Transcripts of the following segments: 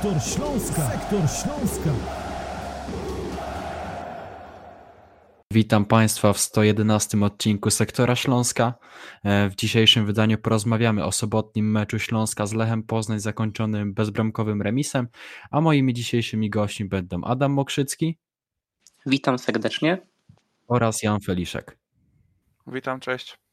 Sektor Śląska. Sektor Śląska. Witam Państwa w 111 odcinku Sektora Śląska. E, w dzisiejszym wydaniu porozmawiamy o sobotnim meczu Śląska z Lechem Poznań zakończonym bezbramkowym remisem, a moimi dzisiejszymi gośćmi będą Adam Mokrzycki. Witam serdecznie. Oraz Jan Feliszek. Witam, cześć.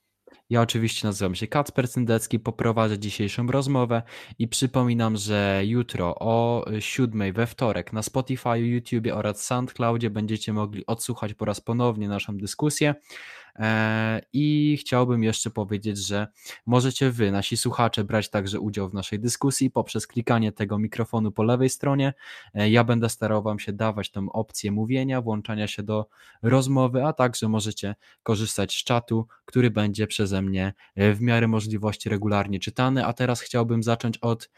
Ja oczywiście nazywam się Kacper Cyndecki, poprowadzę dzisiejszą rozmowę i przypominam, że jutro o 7 we wtorek na Spotify, YouTube oraz SoundCloudzie będziecie mogli odsłuchać po raz ponownie naszą dyskusję. E, I chciałbym jeszcze powiedzieć, że możecie Wy, nasi słuchacze, brać także udział w naszej dyskusji poprzez klikanie tego mikrofonu po lewej stronie. E, ja będę starał Wam się dawać tą opcję mówienia, włączania się do rozmowy, a także możecie korzystać z czatu, który będzie przeze mnie e, w miarę możliwości regularnie czytany. A teraz chciałbym zacząć od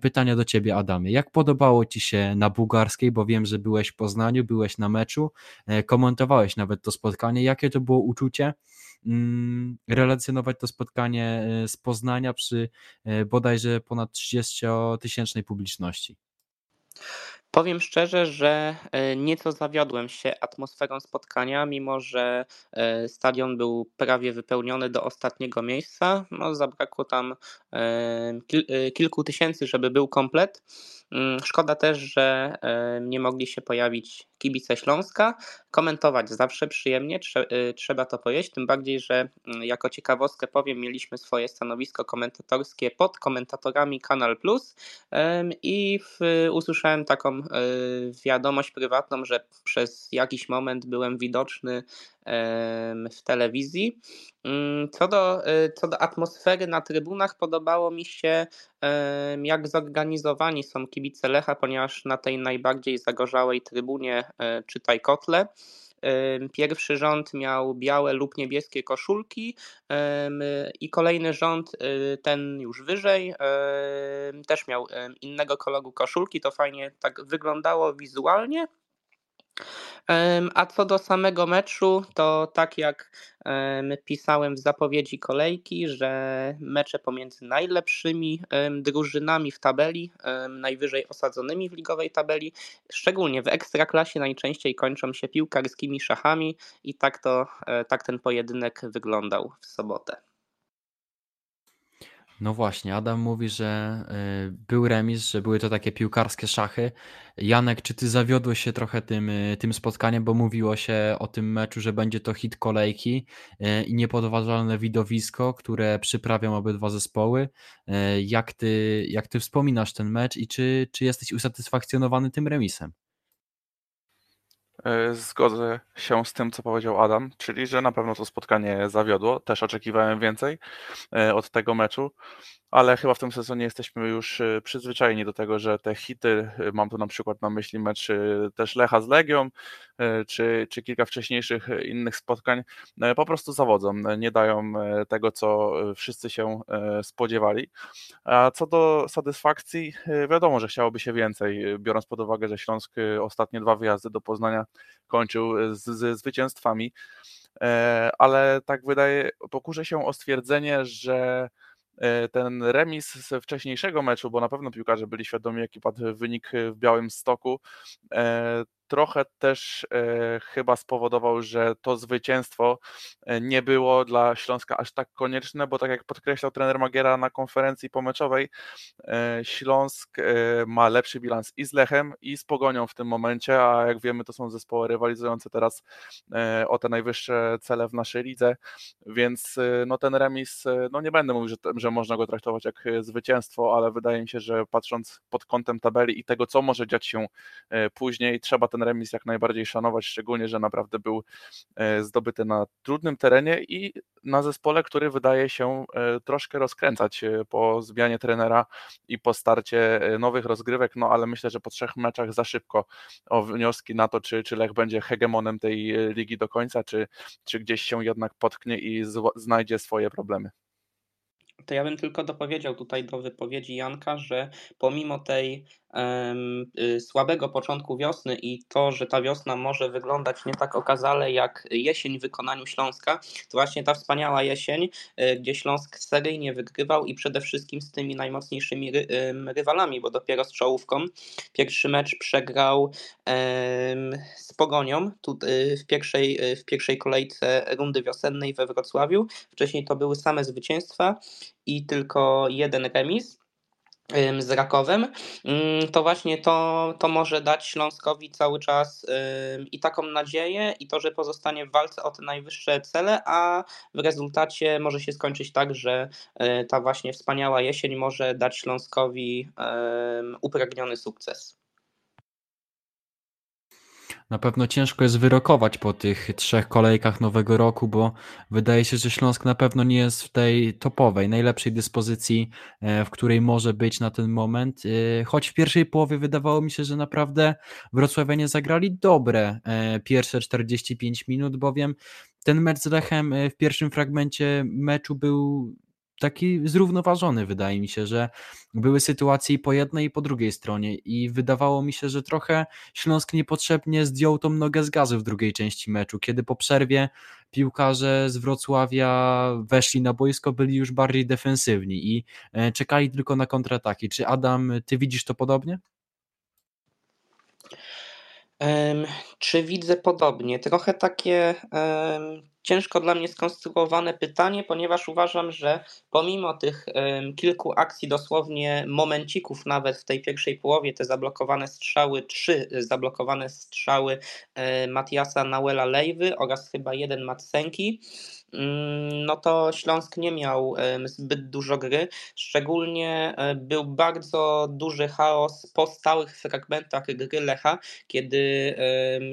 pytania do Ciebie, Adamie. Jak podobało Ci się na bułgarskiej, bo wiem, że byłeś w Poznaniu, byłeś na meczu, komentowałeś nawet to spotkanie. Jakie to było uczucie? Mm, relacjonować to spotkanie e, z Poznania przy e, bodajże ponad 30-tysięcznej publiczności. Powiem szczerze, że e, nieco zawiodłem się atmosferą spotkania, mimo że stadion był prawie wypełniony do ostatniego miejsca. No, zabrakło tam kilku tysięcy, żeby był komplet. Mm, szkoda też, że nie mogli się pojawić kibice Śląska. Komentować zawsze przyjemnie, y, trzeba to powiedzieć, tym bardziej, że mm, jako ciekawostkę powiem, mieliśmy swoje stanowisko komentatorskie pod komentatorami Kanal Plus i usłyszałem taką y, wiadomość prywatną, że przez jakiś moment byłem widoczny w telewizji. Mm, co do, y, co do atmosfery na trybunach, podobało mi się, jak zorganizowani są kibice Lecha, ponieważ na tej najbardziej zagorzałej trybunie, e, czytaj kotle, Pierwszy rząd miał białe lub niebieskie koszulki i kolejny rząd, y, ten już wyżej, też miał innego koloru koszulki. To fajnie tak wyglądało wizualnie. A co do samego meczu, to tak jak pisałem w zapowiedzi kolejki, że mecze pomiędzy najlepszymi drużynami w tabeli, najwyżej osadzonymi w ligowej tabeli, szczególnie w ekstraklasie najczęściej kończą się piłkarskimi szachami i tak to e, tak ten pojedynek wyglądał w sobotę. No właśnie, Adam mówi, że y, był remis, że były to takie piłkarskie szachy. Janek, czy ty zawiodłeś się trochę tym, y, tym spotkaniem, bo mówiło się o tym meczu, że będzie to hit kolejki y, i niepodważalne widowisko, które przyprawią obydwa zespoły. Jak ty, jak ty wspominasz ten mecz i czy, czy jesteś usatysfakcjonowany tym remisem? E, zgodzę się z tym, co powiedział Adam, czyli że na pewno to spotkanie zawiodło. Też oczekiwałem więcej e, od tego meczu ale chyba w tym sezonie jesteśmy już y, przyzwyczajeni do tego, że te hity, y, mam tu na przykład na myśli mecz y, też Lecha z Legią, czy, czy kilka wcześniejszych innych spotkań, po prostu zawodzą, nie dają tego, co wszyscy się spodziewali. A co do satysfakcji, wiadomo, że chciałoby się więcej, biorąc pod uwagę, że Śląsk ostatnie dwa wyjazdy do Poznania kończył z, ze zwycięstwami, ale tak wydaje, pokuszę się o stwierdzenie, że ten remis z wcześniejszego meczu, bo na pewno piłkarze byli świadomi, jaki padł wynik w Białym Stoku, e, trochę też e, chyba spowodował, że to zwycięstwo e, nie było dla Śląska aż tak konieczne, bo tak jak podkreślał trener Magiera na konferencji pomeczowej, e, Śląsk ma lepszy bilans i z Lechem, i z Pogonią w tym momencie, a jak wiemy, to są zespoły rywalizujące teraz o te najwyższe cele w naszej lidze, więc no ten remis, no nie będę mówił, że, że można go traktować jak zwycięstwo, ale wydaje mi się, że patrząc pod kątem tabeli i tego, co może dziać się później, trzeba ten ten remis jak najbardziej szanować, szczególnie, że naprawdę był e, zdobyty na trudnym terenie i na zespole, który wydaje się e, troszkę rozkręcać e, po zmianie trenera i po starcie nowych rozgrywek, no ale myślę, że po trzech meczach za szybko o wnioski na to, czy, czy Lech będzie hegemonem tej ligi do końca, czy, czy gdzieś się jednak potknie i znajdzie swoje problemy. To ja bym tylko dopowiedział tutaj do wypowiedzi Janka, że pomimo tej słabego początku wiosny i to, że ta wiosna może wyglądać nie tak okazale jak jesień w wykonaniu Śląska, to właśnie ta wspaniała jesień, gdzie Śląsk seryjnie wygrywał i przede wszystkim z tymi najmocniejszymi rywalami, bo dopiero z czołówką pierwszy mecz przegrał z Pogonią w pierwszej, w pierwszej kolejce rundy wiosennej we Wrocławiu. Wcześniej to były same zwycięstwa i tylko jeden remis z Rakowem, mm, to właśnie to, to może dać Śląskowi cały czas i taką nadzieję i to, że pozostanie w walce o te najwyższe cele, a w rezultacie może się skończyć tak, że y, ta właśnie wspaniała jesień może dać Śląskowi upragniony sukces. Na pewno ciężko jest wyrokować po tych trzech kolejkach nowego roku, bo wydaje się, że Śląsk na pewno nie jest w tej topowej, najlepszej dyspozycji, e, w której może być na ten moment. E, choć w pierwszej połowie wydawało mi się, że naprawdę Wrocławianie zagrali dobre e, pierwsze 45 minut, bowiem ten mecz z Lechem w pierwszym fragmencie meczu był taki zrównoważony, wydaje mi się, że były sytuacje i po jednej i po drugiej stronie i wydawało mi się, że trochę Śląsk niepotrzebnie zdjął tą nogę z gazu w drugiej części meczu, kiedy po przerwie piłkarze z Wrocławia weszli na boisko, byli już bardziej defensywni i e, czekali tylko na kontrataki. Czy Adam, ty widzisz to podobnie? Um, czy widzę podobnie? Trochę takie um, ciężko dla mnie skonstruowane pytanie, ponieważ uważam, że pomimo tych kilku akcji, dosłownie momencików nawet w tej pierwszej połowie, te zablokowane strzały, trzy zablokowane strzały e, Matiasa Nauela Lejwy oraz chyba jeden Matsenki, Mm, no to Śląsk nie miał zbyt dużo gry. Szczególnie e, był bardzo duży chaos po stałych fragmentach gry Lecha, kiedy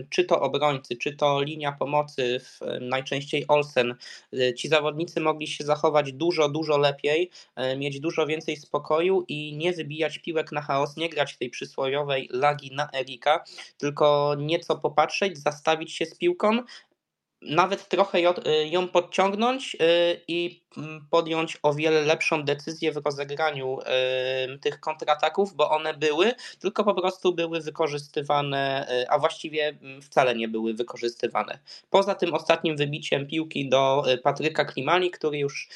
czy to obrońcy, czy to linia pomocy, najczęściej Olsen, e, ci zawodnicy mogli się zachować dużo, dużo lepiej, e, mieć dużo więcej spokoju i nie wybijać piłek na chaos, nie grać tej przysłowiowej lagi na Erika, tylko nieco popatrzeć, zastawić się z piłką, nawet trochę y, ją podciągnąć y, i mm, podjąć o wiele lepszą decyzję w rozegraniu y, tych kontrataków, bo one były, tylko po prostu były wykorzystywane, a właściwie mm, wcale nie były wykorzystywane. Poza tym ostatnim wybiciem piłki do Patryka Klimali, który już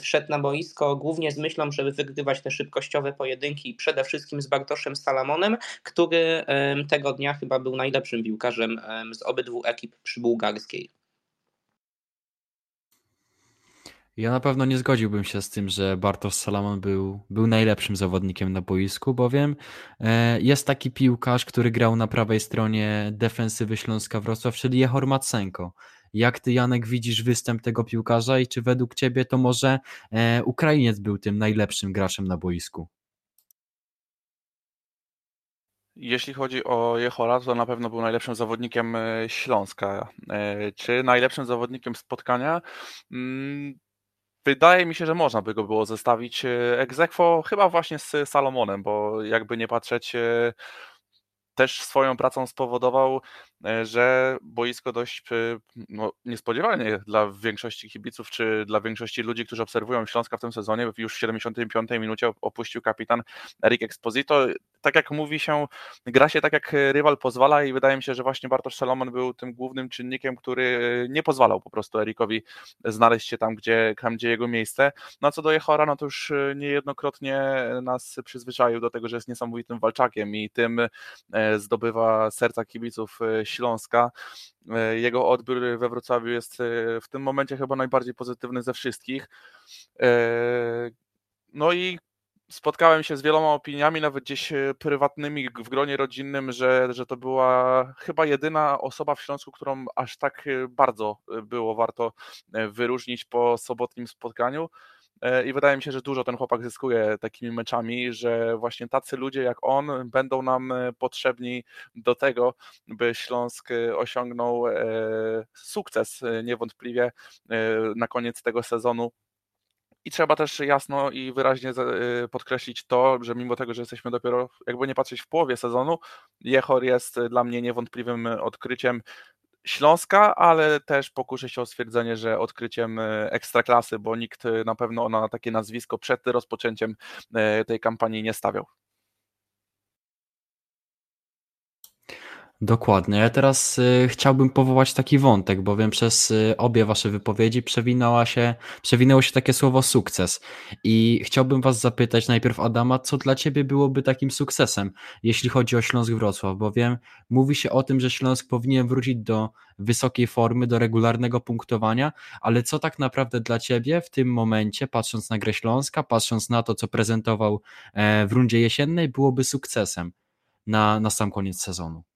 wszedł na boisko głównie z myślą, żeby wygrywać te szybkościowe pojedynki, przede wszystkim z Bartoszem Salamonem, który tego dnia chyba był najlepszym piłkarzem z obydwu ekip przybułgarskiej. Ja na pewno nie zgodziłbym się z tym, że Bartosz Salamon był, był najlepszym zawodnikiem na boisku, bowiem e, jest taki piłkarz, który grał na prawej stronie defensywy Śląska Wrocław, czyli Jehor Matsenko. Jak ty, Janek, widzisz występ tego piłkarza i czy według ciebie to może e, Ukrainiec był tym najlepszym graczem na boisku? Jeśli chodzi o Jehora, to na pewno był najlepszym zawodnikiem e, Śląska. Czy najlepszym zawodnikiem spotkania? Wydaje mi się, że można by go było zestawić e, egzekwo chyba właśnie z Salomonem, bo jakby nie patrzeć, e, też swoją pracą spowodował, że boisko dość no, niespodziewanie dla większości kibiców, czy dla większości ludzi, którzy obserwują Śląska w tym sezonie, już w 75 minucie opuścił kapitan Erik Exposito. Tak jak mówi się, gra się tak jak rywal pozwala i wydaje mi się, że właśnie Bartosz Salomon był tym głównym czynnikiem, który nie pozwalał po prostu Erikowi znaleźć się tam, gdzie, tam, gdzie jego miejsce. No a co do Jehora, no to już niejednokrotnie nas przyzwyczaił do tego, że jest niesamowitym walczakiem i tym zdobywa serca kibiców e, Śląska. E, jego odbiór we Wrocławiu jest e, w tym momencie chyba najbardziej pozytywny ze wszystkich. No i spotkałem się z wieloma opiniami, nawet gdzieś prywatnymi w gronie rodzinnym, że, że to była chyba jedyna osoba w Śląsku, którą aż tak bardzo było warto wyróżnić po sobotnim spotkaniu. E, i wydaje mi się, że dużo ten chłopak zyskuje takimi meczami, że właśnie tacy ludzie jak on będą nam e, potrzebni do tego, by Śląsk e, osiągnął sukces niewątpliwie na koniec tego sezonu. I trzeba też jasno i wyraźnie podkreślić to, że mimo tego, że jesteśmy dopiero, jakby nie patrzeć w połowie sezonu, Jehor jest dla mnie niewątpliwym odkryciem Śląska, ale też pokuszę się o stwierdzenie, że odkryciem e, ekstraklasy, bo nikt e, na pewno na takie nazwisko przed rozpoczęciem e, tej kampanii nie stawiał. Dokładnie. Ja teraz y, chciałbym powołać taki wątek, bowiem przez y, obie wasze wypowiedzi przewinęła się, przewinęło się takie słowo sukces. I chciałbym was zapytać najpierw Adama, co dla ciebie byłoby takim sukcesem, jeśli chodzi o Śląsk Wrocław, bowiem mówi się o tym, że Śląsk powinien wrócić do wysokiej formy, do regularnego punktowania, ale co tak naprawdę dla ciebie w tym momencie, patrząc na grę Śląska, patrząc na to, co prezentował e, w rundzie jesiennej, byłoby sukcesem na, na sam koniec sezonu?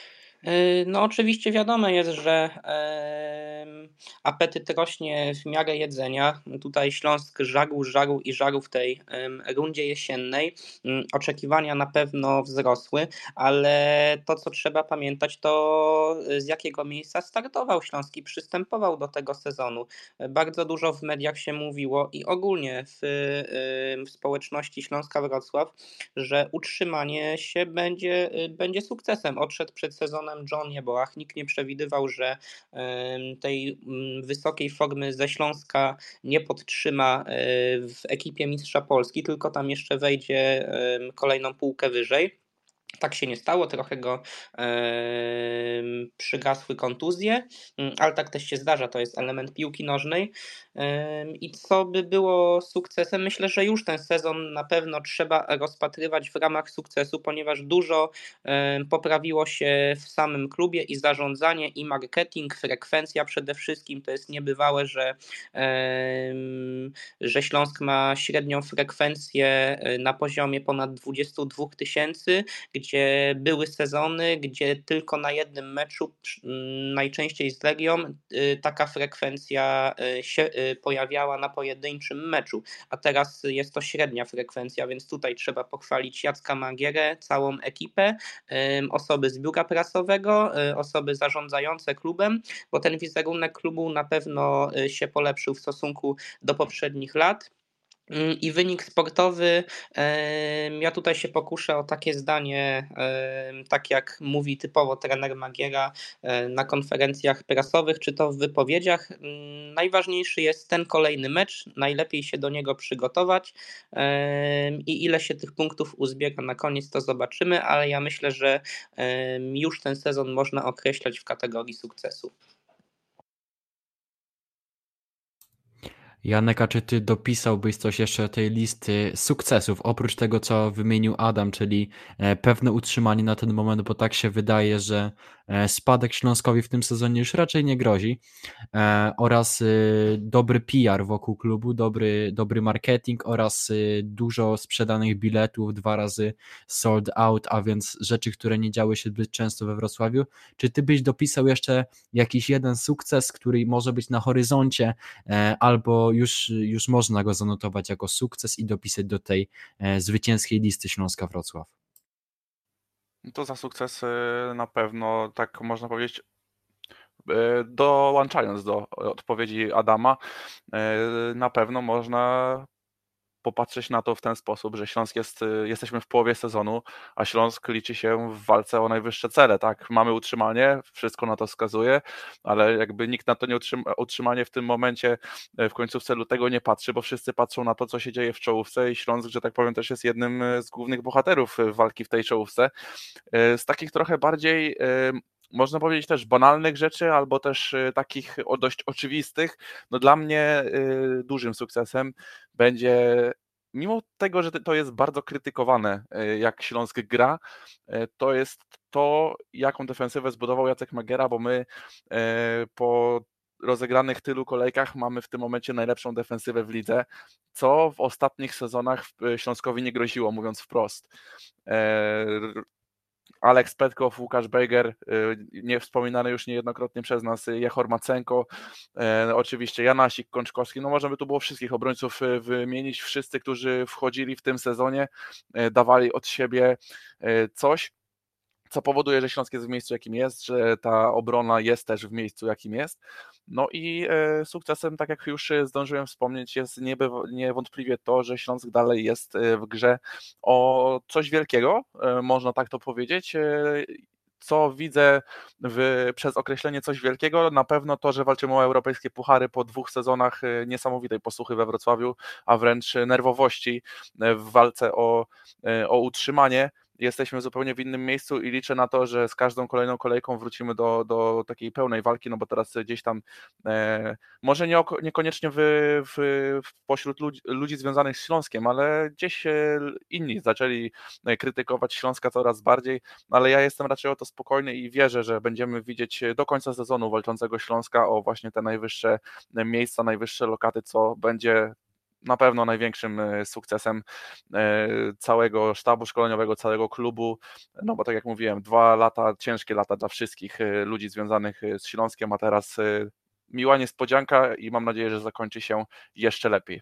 no, oczywiście wiadome jest, że apetyt rośnie w miarę jedzenia. Tutaj Śląsk żarł, żarł i żarł w tej rundzie jesiennej. Mm, oczekiwania na pewno wzrosły, ale to, co trzeba pamiętać, to z jakiego miejsca startował Śląsk i przystępował do tego sezonu. Bardzo dużo w mediach się mówiło i ogólnie w, w społeczności Śląska Wrocław, że utrzymanie się będzie, będzie sukcesem. Odszedł przed sezonem John Jeboach. Nikt nie przewidywał, że tej mm, wysokiej formy ze Śląska nie podtrzyma e, w ekipie Mistrza Polski, tylko tam jeszcze wejdzie kolejną półkę wyżej. Tak się nie stało, trochę go e, przygasły kontuzje, mm, ale tak też się zdarza, to jest element piłki nożnej. E, I co by było sukcesem? Myślę, że już ten sezon na pewno trzeba rozpatrywać w ramach sukcesu, ponieważ dużo e, poprawiło się w samym klubie i zarządzanie, i marketing, frekwencja przede wszystkim. To jest niebywałe, że, e, że Śląsk ma średnią frekwencję e, na poziomie ponad 22 tysięcy, gdzie były sezony, gdzie tylko na jednym meczu, najczęściej z Legią, y, taka frekwencja y, się pojawiała na pojedynczym meczu, a teraz jest to średnia frekwencja, więc tutaj trzeba pochwalić Jacka Magierę, całą ekipę, osoby z biura prasowego, osoby zarządzające klubem, bo ten wizerunek klubu na pewno się polepszył w stosunku do poprzednich lat. Mm, I wynik sportowy, ja tutaj się pokuszę o takie zdanie, tak jak mówi typowo trener Magiera na konferencjach prasowych, czy to w wypowiedziach. Mm, najważniejszy jest ten kolejny mecz, najlepiej się do niego przygotować i ile się tych punktów uzbiera na koniec, to zobaczymy, ale ja myślę, że już ten sezon można określać w kategorii sukcesu. Janek, a czy ty dopisałbyś coś jeszcze do tej listy sukcesów, oprócz tego, co wymienił Adam, czyli e, pewne utrzymanie na ten moment, bo tak się wydaje, że E, spadek Śląskowi w tym sezonie już raczej nie grozi e, oraz e, dobry PR wokół klubu, dobry, dobry marketing oraz dużo sprzedanych biletów, dwa razy sold out, a więc rzeczy, które nie działy się zbyt często we Wrocławiu. Czy ty byś dopisał jeszcze jakiś jeden sukces, który może być na horyzoncie, albo już, już można go zanotować jako sukces i dopisać do tej zwycięskiej listy Śląska Wrocław? To za sukces na pewno, tak można powiedzieć, e, dołączając do odpowiedzi Adama, e, na pewno można popatrzeć na to w ten sposób, że Śląsk jest, y, jesteśmy w połowie sezonu, a Śląsk liczy się w walce o najwyższe cele, tak? Mamy utrzymanie, wszystko na to wskazuje, ale jakby nikt na to nie utrzyma, utrzymanie w tym momencie y, w końcówce lutego nie patrzy, bo wszyscy patrzą na to, co się dzieje w czołówce i Śląsk, że tak powiem, też jest jednym y, z głównych bohaterów walki w tej czołówce. Z takich trochę bardziej można powiedzieć też banalnych rzeczy, albo też takich dość oczywistych. No dla mnie dużym sukcesem będzie mimo tego, że to jest bardzo krytykowane, jak Śląsk gra, to jest to, jaką defensywę zbudował Jacek Magera, bo my po rozegranych tylu kolejkach mamy w tym momencie najlepszą defensywę w lidze, co w ostatnich sezonach Śląskowi nie groziło, mówiąc wprost. Alex Petkow, Łukasz Bejger, y, nie wspominany już niejednokrotnie przez nas y, Jechor Macenko, y, oczywiście Janasik, Kączkowski, no możemy tu było wszystkich obrońców wymienić, wszyscy, którzy wchodzili w tym sezonie, dawali od siebie coś, co powoduje, że Śląsk jest w miejscu, jakim jest, że ta obrona jest też w miejscu, jakim jest. No i e, sukcesem, tak jak już zdążyłem wspomnieć, jest niewątpliwie to, że Śląsk dalej jest e, w grze o coś wielkiego, e, można tak to powiedzieć co widzę w, przez określenie coś wielkiego, na pewno to, że walczymy o europejskie puchary po dwóch sezonach niesamowitej posłuchy we Wrocławiu, a wręcz nerwowości w walce o, o utrzymanie jesteśmy zupełnie w innym miejscu i liczę na to, że z każdą kolejną kolejką wrócimy do, do takiej pełnej walki, no bo teraz gdzieś tam e, może nie, niekoniecznie w, w, pośród ludzi, ludzi związanych z Śląskiem, ale gdzieś e, inni zaczęli e, krytykować Śląska coraz bardziej, ale ja jestem raczej o to spokojny i wierzę, że będziemy widzieć do końca sezonu walczącego Śląska o właśnie te najwyższe miejsca, najwyższe lokaty, co będzie na pewno największym e, sukcesem e, całego sztabu szkoleniowego, całego klubu, no bo tak jak mówiłem, dwa lata, ciężkie lata dla wszystkich e, ludzi związanych z Śląskiem, a teraz miła niespodzianka i mam nadzieję, że zakończy się jeszcze lepiej.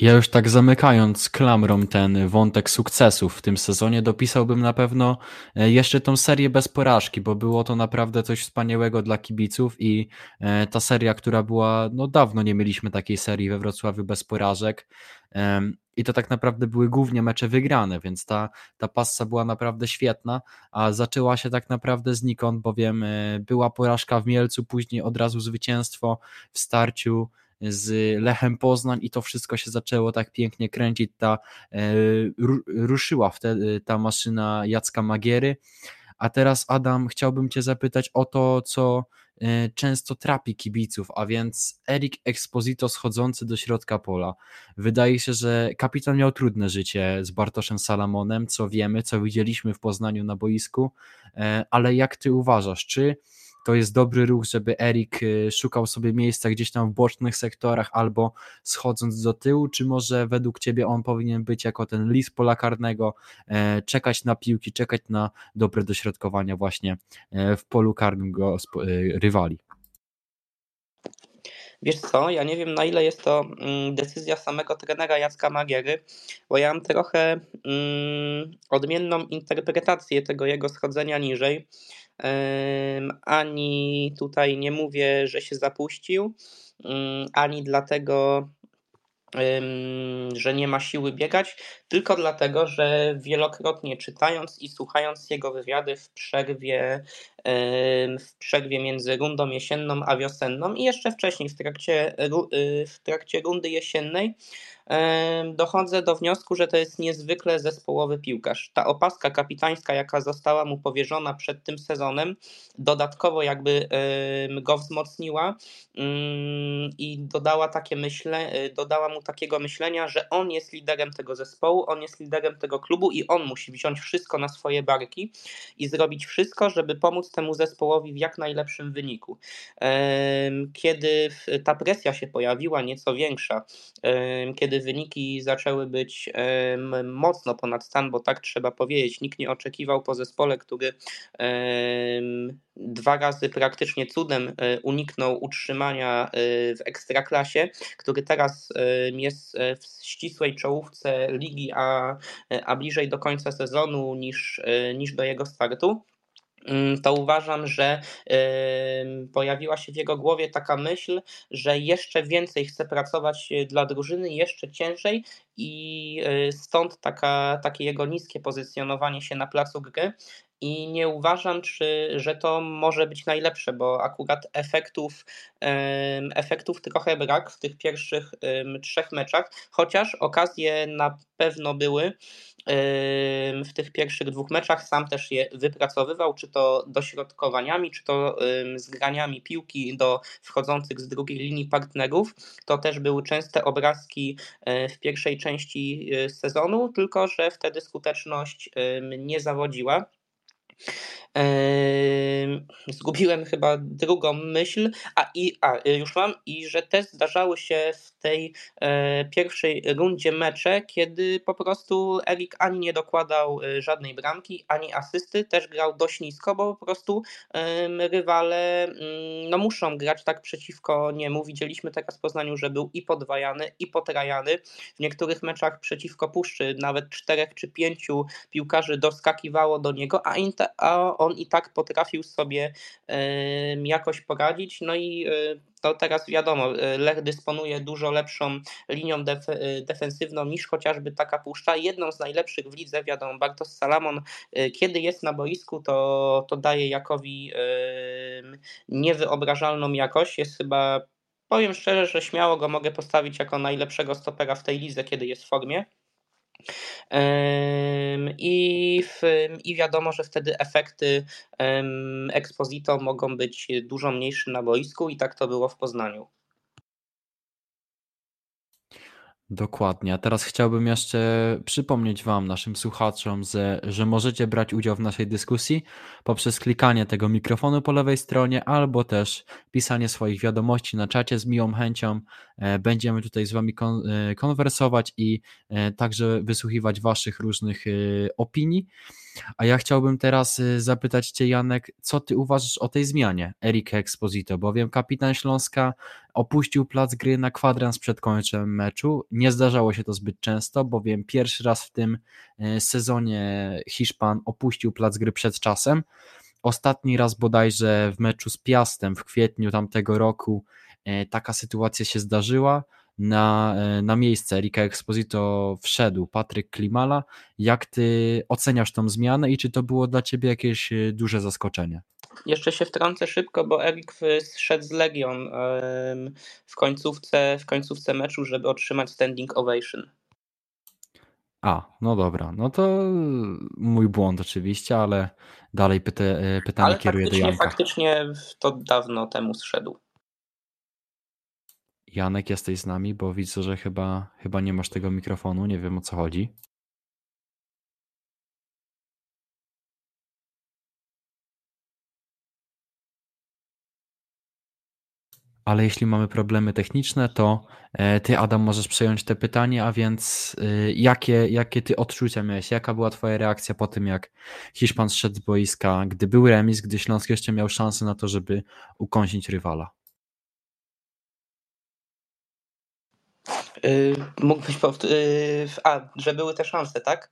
Ja już tak zamykając klamrą ten wątek sukcesów w tym sezonie, dopisałbym na pewno e, jeszcze tą serię bez porażki, bo było to naprawdę coś wspaniałego dla kibiców i e, ta seria, która była, no dawno nie mieliśmy takiej serii we Wrocławiu bez porażek i to tak naprawdę były głównie mecze wygrane, więc ta, ta passa była naprawdę świetna, a zaczęła się tak naprawdę znikąd, bowiem e, była porażka w Mielcu, później od razu zwycięstwo w starciu z Lechem Poznań i to wszystko się zaczęło tak pięknie kręcić, ta e, ruszyła wtedy ta maszyna Jacka Magiery. A teraz Adam, chciałbym Cię zapytać o to, co e, często trapi kibiców, a więc Erik Exposito schodzący do środka pola. Wydaje się, że kapitan miał trudne życie z Bartoszem Salamonem, co wiemy, co widzieliśmy w Poznaniu na boisku, e, ale jak Ty uważasz, czy to jest dobry ruch, żeby Erik y, szukał sobie miejsca gdzieś tam w bocznych sektorach albo schodząc do tyłu, czy może według Ciebie on powinien być jako ten list pola karnego, e, czekać na piłki, czekać na dobre dośrodkowania właśnie e, w polu karnym go e, rywali? Wiesz co, ja nie wiem na ile jest to mm, decyzja samego trenera Jacka Magiery, bo ja mam trochę mm, odmienną interpretację tego jego schodzenia niżej. Ani tutaj nie mówię, że się zapuścił, mm, ani dlatego, że nie ma siły biegać, tylko dlatego, że wielokrotnie czytając i słuchając jego wywiady w przerwie, w przerwie między rundą jesienną a wiosenną i jeszcze wcześniej w trakcie, y, w trakcie rundy jesiennej, dochodzę do wniosku, że to jest niezwykle zespołowy piłkarz. Ta opaska kapitańska, jaka została mu powierzona przed tym sezonem, dodatkowo jakby go wzmocniła mm, i dodała takie myśle, y, dodała mu takiego myślenia, że on jest liderem tego zespołu, on jest liderem tego klubu i on musi wziąć wszystko na swoje barki i zrobić wszystko, żeby pomóc temu zespołowi w jak najlepszym wyniku. Kiedy ta presja się pojawiła nieco większa, kiedy wyniki zaczęły być mocno ponad stan, bo tak trzeba powiedzieć, nikt nie oczekiwał po zespole, który dwa razy praktycznie cudem e, uniknął utrzymania e, w ekstraklasie, który teraz jest w ścisłej czołówce ligi, a, a bliżej do końca sezonu niż, niż do jego startu. To uważam, że pojawiła się w jego głowie taka myśl, że jeszcze więcej chce pracować e, dla drużyny, jeszcze ciężej i e, stąd taka, takie jego niskie pozycjonowanie się na placu gry. I nie uważam, czy, że to może być najlepsze, bo akurat efektów, efektów trochę brak w tych pierwszych trzech meczach, chociaż okazje na pewno były w tych pierwszych dwóch meczach. Sam też je wypracowywał, czy to dośrodkowaniami, czy to zgraniami piłki do wchodzących z drugiej linii partnerów. To też były częste obrazki e, w pierwszej części e, sezonu, tylko że wtedy skuteczność nie zawodziła. Zgubiłem chyba drugą myśl, a, i, a już mam, i że też zdarzały się w tej e, pierwszej rundzie mecze, kiedy po prostu Erik ani nie dokładał e, żadnej bramki, ani asysty, też grał dość nisko, bo po prostu rywale mm, no, muszą grać tak przeciwko niemu. Widzieliśmy teraz w Poznaniu, że był i podwajany, i potrajany. W niektórych meczach przeciwko Puszczy nawet czterech czy pięciu piłkarzy doskakiwało do niego, a, a on i tak potrafił sobie jakoś poradzić. No i e, to teraz wiadomo, e, Lech dysponuje dużo lepszą linią def e, defensywną niż chociażby taka puszcza. Jedną z najlepszych w lidze, wiadomo, Bartosz Salamon, kiedy jest na boisku, to, to daje Jakowi niewyobrażalną jakość. Jest chyba, powiem szczerze, że śmiało go mogę postawić jako najlepszego stopera w tej lidze, kiedy jest w formie. I, w, I wiadomo, że wtedy efekty Exposito mogą być dużo mniejsze na boisku, i tak to było w Poznaniu. Dokładnie. A teraz chciałbym jeszcze przypomnieć Wam, naszym słuchaczom, że, że możecie brać udział w naszej dyskusji poprzez klikanie tego mikrofonu po lewej stronie albo też pisanie swoich wiadomości na czacie z miłą chęcią. E, będziemy tutaj z Wami kon e, konwersować i e, także wysłuchiwać Waszych różnych opinii. A ja chciałbym teraz y, zapytać Cię, Janek, co Ty uważasz o tej zmianie Erika Exposito, bowiem kapitan Śląska opuścił plac gry na kwadrans przed końcem meczu. Nie zdarzało się to zbyt często, bowiem pierwszy raz w tym y, sezonie Hiszpan opuścił plac gry przed czasem. Ostatni raz bodajże w meczu z Piastem w kwietniu tamtego roku y, taka sytuacja się zdarzyła na, e, na miejsce Erika Exposito wszedł Patryk Klimala. Jak ty oceniasz tą zmianę i czy to było dla ciebie jakieś e, duże zaskoczenie? Jeszcze się wtrącę szybko, bo Erik zszedł z Legion w końcówce, w końcówce meczu, żeby otrzymać standing ovation. A, no dobra, no to mój błąd oczywiście, ale dalej pyta, e, pytanie ale kieruję do Janka. faktycznie to dawno temu zszedł. Janek, jesteś z nami, bo widzę, że chyba, chyba nie masz tego mikrofonu, nie wiem o co chodzi. Ale jeśli mamy problemy techniczne, to e, ty, Adam, możesz przejąć te pytanie, a więc e, jakie, jakie ty odczucia miałeś? Jaka była twoja reakcja po tym, jak Hiszpan zszedł z boiska, gdy był remis, gdy Śląsk jeszcze miał szansę na to, żeby ukąsić rywala? Mógłbyś powtórzyć, a, że były te szanse, tak?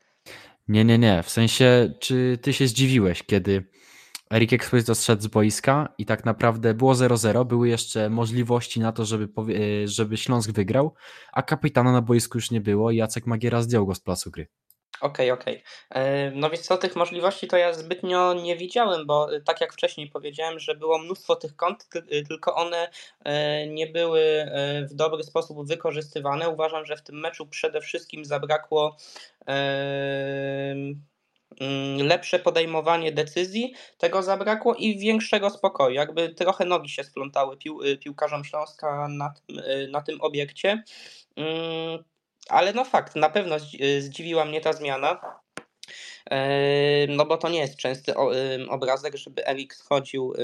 Nie, nie, nie. W sensie, czy ty się zdziwiłeś, kiedy Erik Exposito zszedł z boiska i tak naprawdę było 0-0, były jeszcze możliwości na to, żeby, yy, żeby Śląsk wygrał, a kapitana na boisku już nie było i Jacek Magiera zdjął go z placu gry. Okej, okej. Okay. No więc co, tych możliwości to ja zbytnio nie widziałem, bo y, tak jak wcześniej powiedziałem, że było mnóstwo tych kont, y, tylko one e, nie były e, w dobry sposób wykorzystywane. Uważam, że w tym meczu przede wszystkim zabrakło mm, lepsze podejmowanie decyzji, tego zabrakło i większego spokoju. Jakby trochę nogi się splątały pił, piłkarzom Śląska na tym, na tym obiekcie. Mm, ale no fakt, na pewno y, zdziwiła mnie ta zmiana. No bo to nie jest częsty obrazek, żeby Erik schodził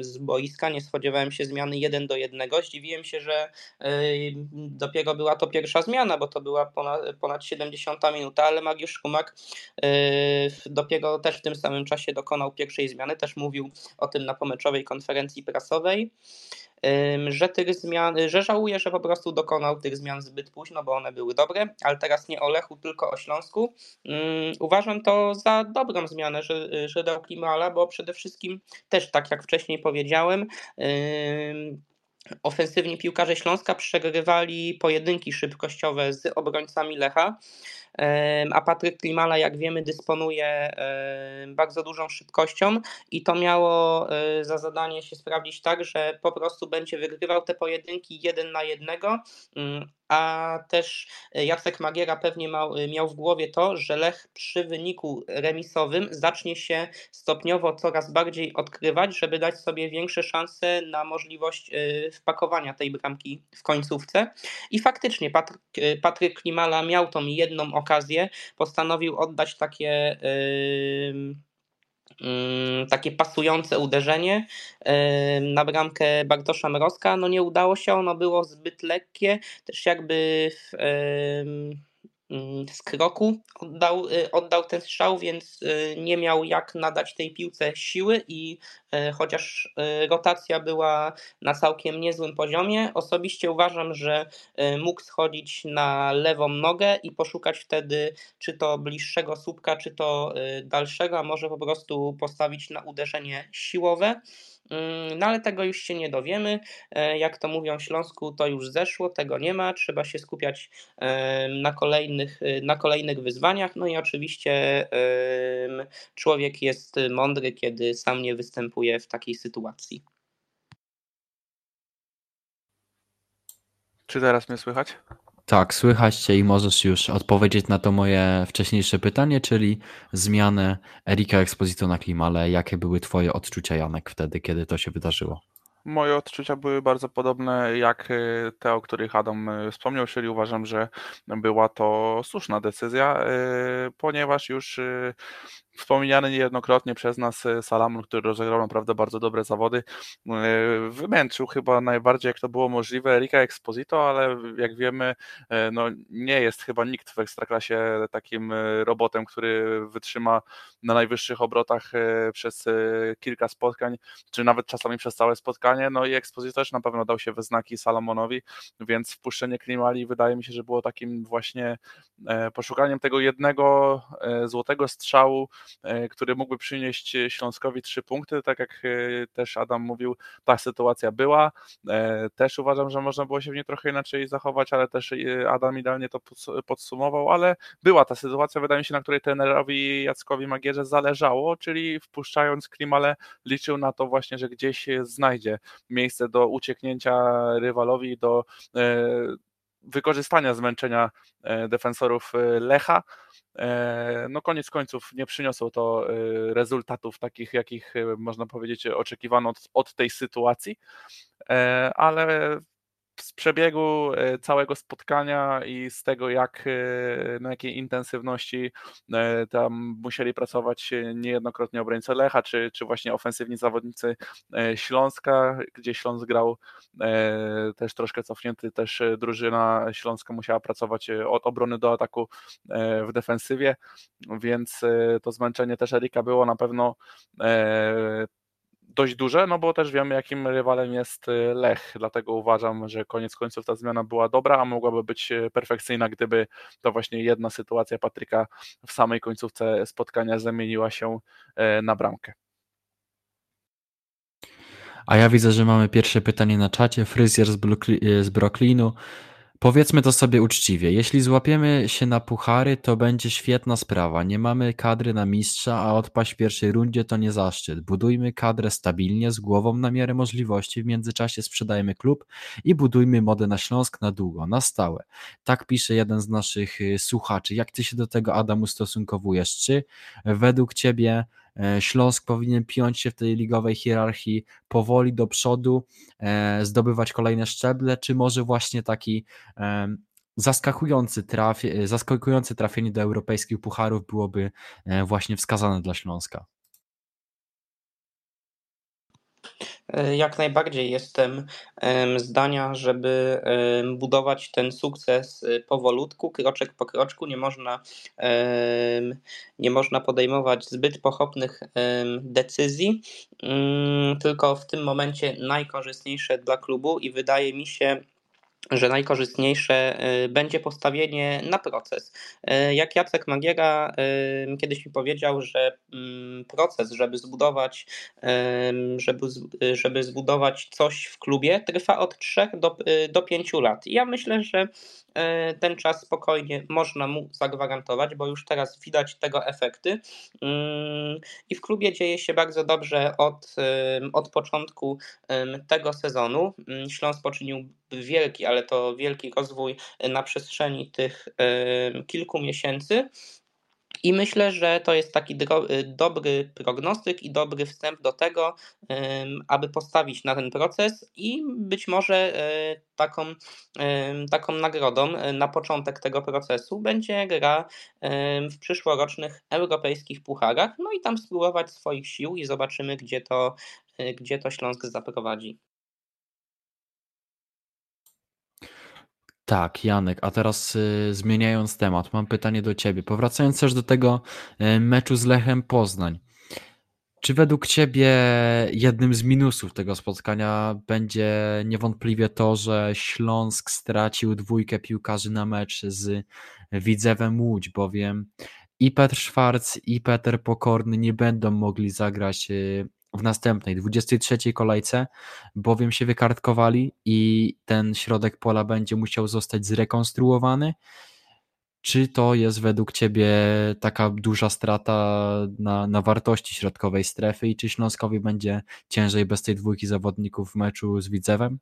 z boiska. Nie spodziewałem się zmiany 1 do 1. Zdziwiłem się, że dopiero była to pierwsza zmiana, bo to była ponad, ponad 70 minuta, ale Mariusz Kumak dopiero też w tym samym czasie dokonał pierwszej zmiany. Też mówił o tym na pomeczowej konferencji prasowej że tych zmian, że żałuję, że po prostu dokonał tych zmian zbyt późno, bo one były dobre, ale teraz nie o Lechu, tylko o Śląsku. Uważam to za dobrą zmianę, że, że dał Klimala, bo przede wszystkim też tak jak wcześniej powiedziałem, ofensywni piłkarze Śląska przegrywali pojedynki szybkościowe z obrońcami Lecha a Patryk Klimala, jak wiemy, dysponuje bardzo dużą szybkością i to miało e, za zadanie się sprawdzić tak, że po prostu będzie wygrywał te pojedynki jeden na jednego, mm, a też Jacek Magiera pewnie miał, miał w głowie to, że Lech przy wyniku remisowym zacznie się stopniowo coraz bardziej odkrywać, żeby dać sobie większe szanse na możliwość e, wpakowania tej bramki w końcówce. I faktycznie Patryk, Patryk Klimala miał tą jedną okazję, postanowił oddać takie takie pasujące uderzenie na bramkę Bartosza Mrozka. No nie udało się, ono było zbyt lekkie, też jakby w, Mm, z kroku oddał, y, oddał ten strzał, więc y, nie miał jak nadać tej piłce siły i y, chociaż rotacja była na całkiem niezłym poziomie, osobiście uważam, że mógł schodzić na lewą nogę i poszukać wtedy czy to bliższego słupka, czy to dalszego, a może po prostu postawić na uderzenie siłowe. Mm, no ale tego już się nie dowiemy. E, jak to mówią w Śląsku, to już zeszło, tego nie ma. Trzeba się skupiać na kolejnych, y, na kolejnych wyzwaniach. No i oczywiście człowiek jest mądry, kiedy sam nie występuje w takiej sytuacji. Czy teraz mnie słychać? Tak, słychać Cię i możesz już odpowiedzieć na to moje wcześniejsze pytanie, czyli zmianę Erika Exposito na Klimale. Jakie były Twoje odczucia, Janek, wtedy, kiedy to się wydarzyło? Moje odczucia były bardzo podobne jak y, te, o których Adam y, wspomniał, czyli uważam, że była to słuszna decyzja, y, ponieważ już wspomniany niejednokrotnie przez nas e, Salamon, który rozegrał naprawdę bardzo dobre zawody, e, wymęczył chyba najbardziej jak to było możliwe Erika Exposito, ale jak wiemy, e, no nie jest chyba nikt w Ekstraklasie takim robotem, który wytrzyma na najwyższych obrotach przez kilka spotkań, czy nawet czasami przez całe spotkanie, no i Exposito też na pewno dał się we znaki Salamonowi, więc wpuszczenie Klimali wydaje mi się, że było takim właśnie poszukaniem tego jednego złotego strzału, E, który mógłby przynieść Śląskowi trzy punkty. Tak jak e, też Adam mówił, ta sytuacja była. E, też uważam, że można było się w niej trochę inaczej zachować, ale też Adam idealnie to podsumował, ale była ta sytuacja, wydaje mi się, na której trenerowi Jackowi Magierze zależało, czyli wpuszczając Klimale liczył na to właśnie, że gdzieś znajdzie miejsce do ucieknięcia rywalowi, do wykorzystania zmęczenia defensorów Lecha. E, no koniec końców nie przyniosło to e, rezultatów takich, jakich e, można powiedzieć oczekiwano od, od tej sytuacji, ale z przebiegu e, całego spotkania i z tego, jak, e, na jakiej intensywności e, tam musieli pracować niejednokrotnie obrońcy Lecha, czy, czy właśnie ofensywni zawodnicy Śląska, gdzie Śląsk grał też troszkę cofnięty, też drużyna Śląska musiała pracować od obrony do ataku w defensywie, więc to zmęczenie też Erika było na pewno dość duże, no bo też wiemy, jakim rywalem jest y, Lech, dlatego uważam, że koniec końców ta zmiana była dobra, a mogłaby być y, perfekcyjna, gdyby to właśnie jedna sytuacja Patryka w samej końcówce spotkania zamieniła się e, na bramkę. A ja widzę, że mamy pierwsze pytanie na czacie. Fryzjer z Brooklynu. Powiedzmy to sobie uczciwie, jeśli złapiemy się na puchary, to będzie świetna sprawa. Nie mamy kadry na mistrza, a odpaść w pierwszej rundzie to nie zaszczyt. Budujmy kadrę stabilnie, z głową na miarę możliwości, w międzyczasie sprzedajmy klub i budujmy modę na Śląsk na długo, na stałe. Tak pisze jeden z naszych y, słuchaczy. Jak ty się do tego, Adam, ustosunkowujesz? Czy według ciebie Śląsk powinien piąć się w tej ligowej hierarchii powoli do przodu, e, zdobywać kolejne szczeble, czy może właśnie taki zaskakujący, traf, zaskakujące trafienie do europejskich pucharów byłoby e, właśnie wskazane dla Śląska? E, jak najbardziej jestem zdania, żeby budować ten sukces e, powolutku, kroczek po kroczku. Nie można, nie można podejmować zbyt pochopnych decyzji, mm, tylko w tym momencie najkorzystniejsze dla klubu i wydaje mi się, że najkorzystniejsze y, będzie postawienie na proces. Y, jak Jacek Magiera y, kiedyś mi powiedział, że mm, proces, żeby zbudować, żeby, żeby zbudować coś w klubie, trwa od 3 do, do 5 lat. I ja myślę, że ten czas spokojnie można mu zagwarantować, bo już teraz widać tego efekty. Mm, I w klubie dzieje się bardzo dobrze od, od początku tego sezonu. Mm, Śląsk poczynił wielki, ale to wielki rozwój na przestrzeni tych kilku miesięcy. I myślę, że to jest taki dobry prognostyk i dobry wstęp do tego, aby postawić na ten proces i być może e, taką, taką nagrodą e, na początek tego procesu będzie gra w przyszłorocznych europejskich pucharach. No i tam spróbować swoich sił i zobaczymy, gdzie to, gdzie to Śląsk zaprowadzi. Tak, Janek, a teraz y, zmieniając temat, mam pytanie do Ciebie. Powracając też do tego y, meczu z Lechem Poznań. Czy według Ciebie jednym z minusów tego spotkania będzie niewątpliwie to, że Śląsk stracił dwójkę piłkarzy na mecz z Widzewem Łódź, bowiem i Petr Szwarc, i Peter Pokorny nie będą mogli zagrać y, w następnej, 23 kolejce, bowiem się wykartkowali i ten środek pola będzie musiał zostać zrekonstruowany. Czy to jest według Ciebie taka duża strata na, na wartości środkowej strefy i czy Śląskowi będzie ciężej bez tej dwójki zawodników w meczu z Widzewem?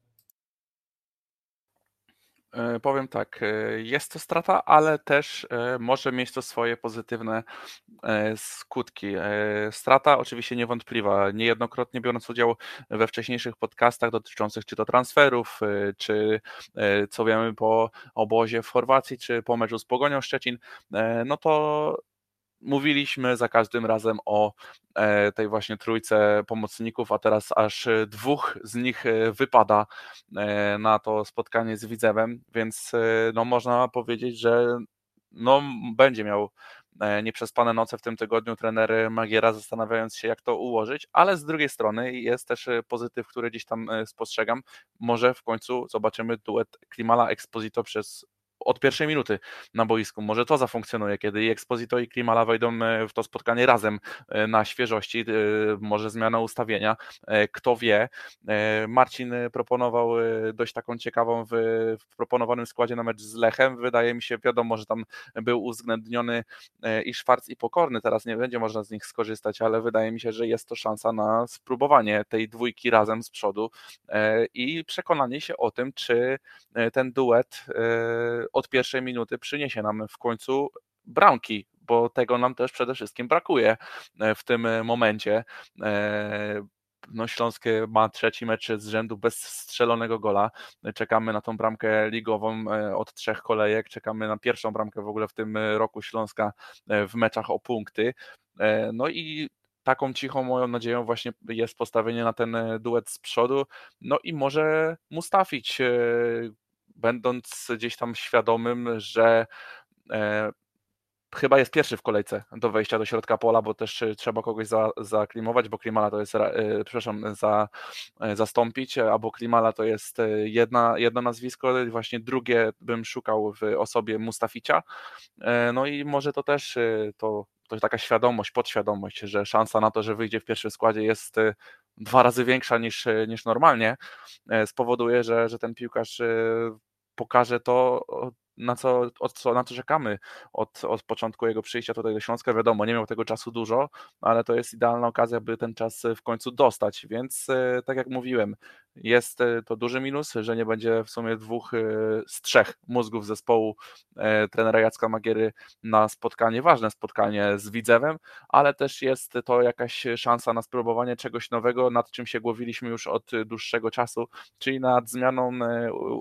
E, powiem tak, e, jest to strata, ale też e, może mieć to swoje pozytywne skutki. Strata oczywiście niewątpliwa. Niejednokrotnie biorąc udział we wcześniejszych podcastach dotyczących czy to transferów, czy co wiemy po obozie w Chorwacji, czy po meczu z Pogonią Szczecin, no to mówiliśmy za każdym razem o e, tej właśnie trójce pomocników, a teraz aż dwóch z nich e, wypada e, na to spotkanie z Widzewem, więc no można powiedzieć, że no będzie miał nieprzespane noce w tym tygodniu trener Magiera zastanawiając się jak to ułożyć, ale z drugiej strony jest też pozytyw, który gdzieś tam spostrzegam. Może w końcu zobaczymy duet Klimala Exposito przez od pierwszej minuty na boisku. Może to zafunkcjonuje, kiedy i Exposito i Klimala wejdą e, w to spotkanie razem e, na świeżości, e, może zmiana ustawienia, kto wie. Marcin proponował dość taką ciekawą w, w proponowanym składzie na mecz z Lechem. Wydaje mi się, wiadomo, że tam był uwzględniony i Szwarc i Pokorny, teraz nie będzie można z nich skorzystać, ale wydaje mi się, że jest to szansa na spróbowanie tej dwójki razem z przodu i przekonanie się o tym, czy ten duet od pierwszej minuty przyniesie nam w końcu bramki, bo tego nam też przede wszystkim brakuje e, w tym momencie. E, no, Śląskie ma trzeci mecz z rzędu bez strzelonego gola. Czekamy na tą bramkę ligową e, od trzech kolejek. Czekamy na pierwszą bramkę w ogóle w tym roku Śląska w meczach o punkty. No i taką cichą moją nadzieją właśnie jest postawienie na ten duet z przodu. No i może Mustafić będąc gdzieś tam świadomym, że e, chyba jest pierwszy w kolejce do wejścia do środka pola, bo też e, trzeba kogoś za, zaklimować, bo Klimala to jest, e, przepraszam, za, zastąpić, albo Klimala to jest jedna, jedno nazwisko, właśnie drugie bym szukał w osobie Mustaficia. No i może to też to, to taka świadomość, podświadomość, że szansa na to, że wyjdzie w pierwszym składzie jest dwa razy większa niż, niż normalnie, spowoduje, że, że ten piłkarz pokaże to, na co, od co, na co czekamy od, od początku jego przyjścia tutaj do Śląska. Wiadomo, nie miał tego czasu dużo, ale to jest idealna okazja, by ten czas w końcu dostać, więc e, tak jak mówiłem, jest e, to duży minus, że nie będzie w sumie dwóch e, z trzech mózgów zespołu trenera Jacka Magiery na spotkanie, ważne spotkanie z Widzewem, ale też jest to jakaś szansa na spróbowanie czegoś nowego, nad czym się głowiliśmy już od dłuższego czasu, czyli nad zmianą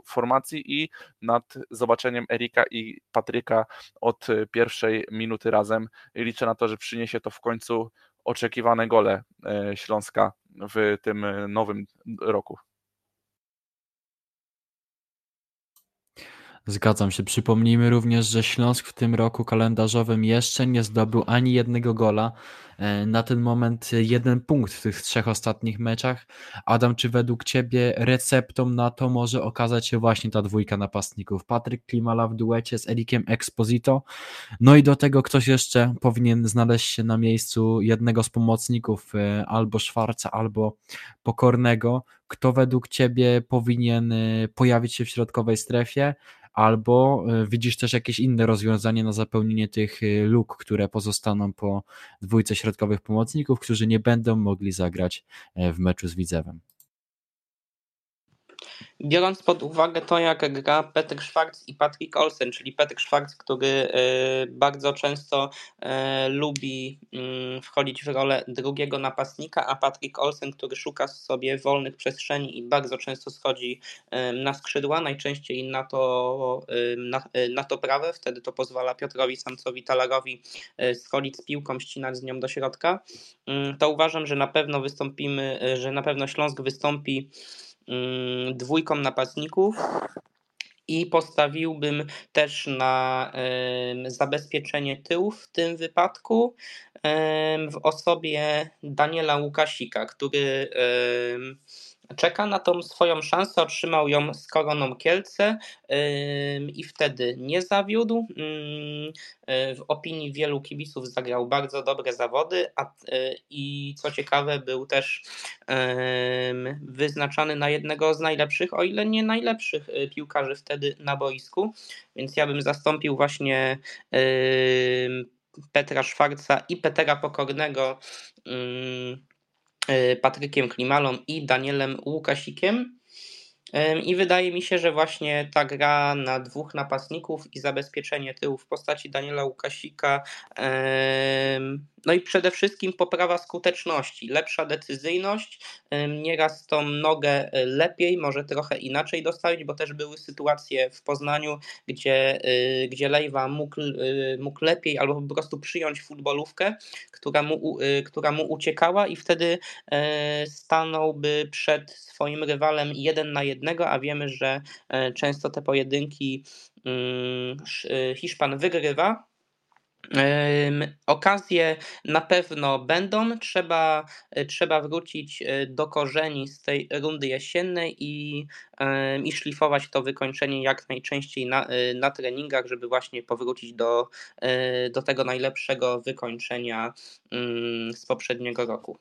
formacji i nad zobaczeniem Erika i Patryka od pierwszej minuty razem. Liczę na to, że przyniesie to w końcu oczekiwane gole e, Śląska w tym nowym roku. Zgadzam się. Przypomnijmy również, że Śląsk w tym roku kalendarzowym jeszcze nie zdobył ani jednego gola. E, na ten moment jeden punkt w tych trzech ostatnich meczach. Adam, czy według Ciebie receptą na to może okazać się właśnie ta dwójka napastników? Patryk Klimala w duecie z Erikiem Exposito. No i do tego ktoś jeszcze powinien znaleźć się na miejscu jednego z pomocników, e, albo Szwarca, albo Pokornego. Kto według Ciebie powinien e, pojawić się w środkowej strefie? albo widzisz też jakieś inne rozwiązanie na zapełnienie tych luk, które pozostaną po dwójce środkowych pomocników, którzy nie będą mogli zagrać e, w meczu z Widzewem. Biorąc pod uwagę to, jak gra Petr Schwarz i Patrick Olsen, czyli Petr Schwarz, który e, bardzo często e, lubi mm, wchodzić w rolę drugiego napastnika, a Patrick Olsen, który szuka sobie wolnych przestrzeni i bardzo często schodzi e, na skrzydła, najczęściej na to, na, na to prawe, wtedy to pozwala Piotrowi Samcowi Talarowi schodzić z piłką, ścinać z nią do środka, mm, to uważam, że na pewno wystąpimy, że na pewno Śląsk wystąpi dwójką napastników i postawiłbym też na zabezpieczenie tyłów w tym wypadku w osobie Daniela Łukasika, który czeka na tą swoją szansę, otrzymał ją z Koroną Kielce i wtedy nie zawiódł. W opinii wielu kibiców zagrał bardzo dobre zawody a, i co ciekawe był też wyznaczany na jednego z najlepszych, o ile nie najlepszych y, piłkarzy wtedy na boisku, więc ja bym zastąpił właśnie Petra Szwarca i Petera Pokornego Y, Patrykiem Klimalą i Danielem Łukasikiem. I wydaje mi się, że właśnie ta gra na dwóch napastników i zabezpieczenie tyłu w postaci Daniela Łukasika, no i przede wszystkim poprawa skuteczności, lepsza decyzyjność, nieraz tą nogę e, lepiej, może trochę inaczej dostawić, bo też były sytuacje w Poznaniu, gdzie, e, gdzie Lejwa mógł, e, mógł lepiej albo po prostu przyjąć futbolówkę, która mu, która mu uciekała i wtedy stanąłby przed swoim rywalem jeden na jednego, a wiemy, że często te pojedynki mm, Hiszpan wygrywa, Okazje na pewno będą. Trzeba, trzeba wrócić e, do korzeni z tej rundy jesiennej i, i szlifować to wykończenie jak najczęściej na, e, na treningach, żeby właśnie powrócić do, e, do tego najlepszego wykończenia mm, z poprzedniego roku.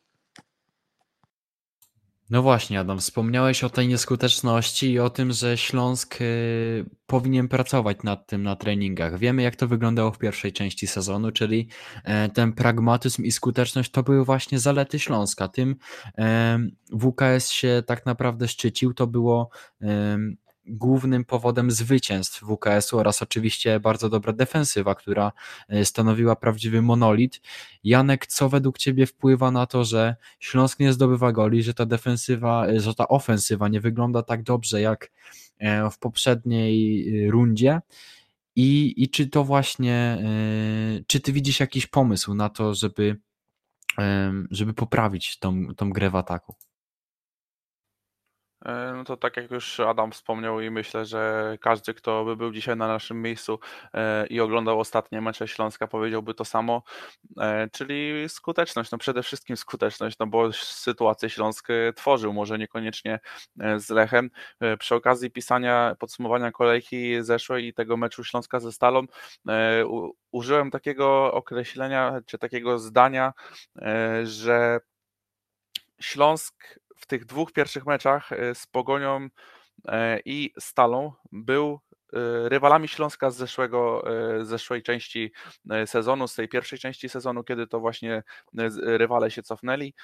No właśnie, Adam, wspomniałeś o tej nieskuteczności i o tym, że Śląsk y, powinien pracować nad tym na treningach. Wiemy, jak to wyglądało w pierwszej części sezonu, czyli e, ten pragmatyzm i skuteczność to były właśnie zalety Śląska. Tym e, WKS się tak naprawdę szczycił, to było e, głównym powodem zwycięstw WKS-u oraz oczywiście bardzo dobra defensywa, która e, stanowiła prawdziwy monolit. Janek, co według Ciebie wpływa na to, że Śląsk nie zdobywa goli, że ta defensywa, e, że ta ofensywa nie wygląda tak dobrze jak e, w poprzedniej rundzie? I, I czy to właśnie, czy Ty widzisz jakiś pomysł na to, żeby, żeby poprawić tą, tą grę w ataku? E, no to tak jak już Adam wspomniał i myślę, że każdy, kto by był dzisiaj na naszym miejscu e, i oglądał ostatnie mecze Śląska powiedziałby to samo, e, czyli skuteczność, no przede wszystkim skuteczność, no bo sytuację Śląsk tworzył, może niekoniecznie z Lechem. Przy okazji pisania podsumowania kolejki zeszłej i tego meczu Śląska ze Stalą użyłem takiego określenia, czy takiego zdania, że Śląsk w tych dwóch pierwszych meczach e, z Pogonią e, i Stalą był e, rywalami Śląska z zeszłego, zeszłej części sezonu, z tej pierwszej części sezonu, kiedy to właśnie rywale się cofnęli,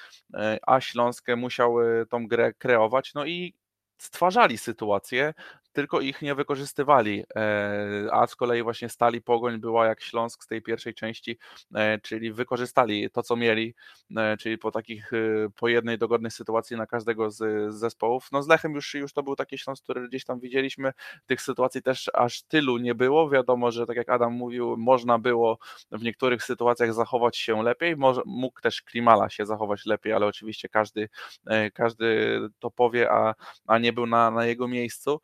a Śląsk musiał tą grę kreować. No i stwarzali sytuacje, tylko ich nie wykorzystywali, e, a z kolei właśnie Stali Pogoń była jak Śląsk z tej pierwszej części, e, czyli wykorzystali to, co mieli, e, czyli po takich, po jednej dogodnej sytuacji na każdego z, zespołów. No z Lechem już, już to był taki Śląsk, który gdzieś tam widzieliśmy, tych sytuacji też aż tylu nie było, wiadomo, że tak jak Adam mówił, można było w niektórych sytuacjach zachować się lepiej, mógł też Klimala się zachować lepiej, ale oczywiście każdy, każdy to powie, a, a nie był na, na jego miejscu,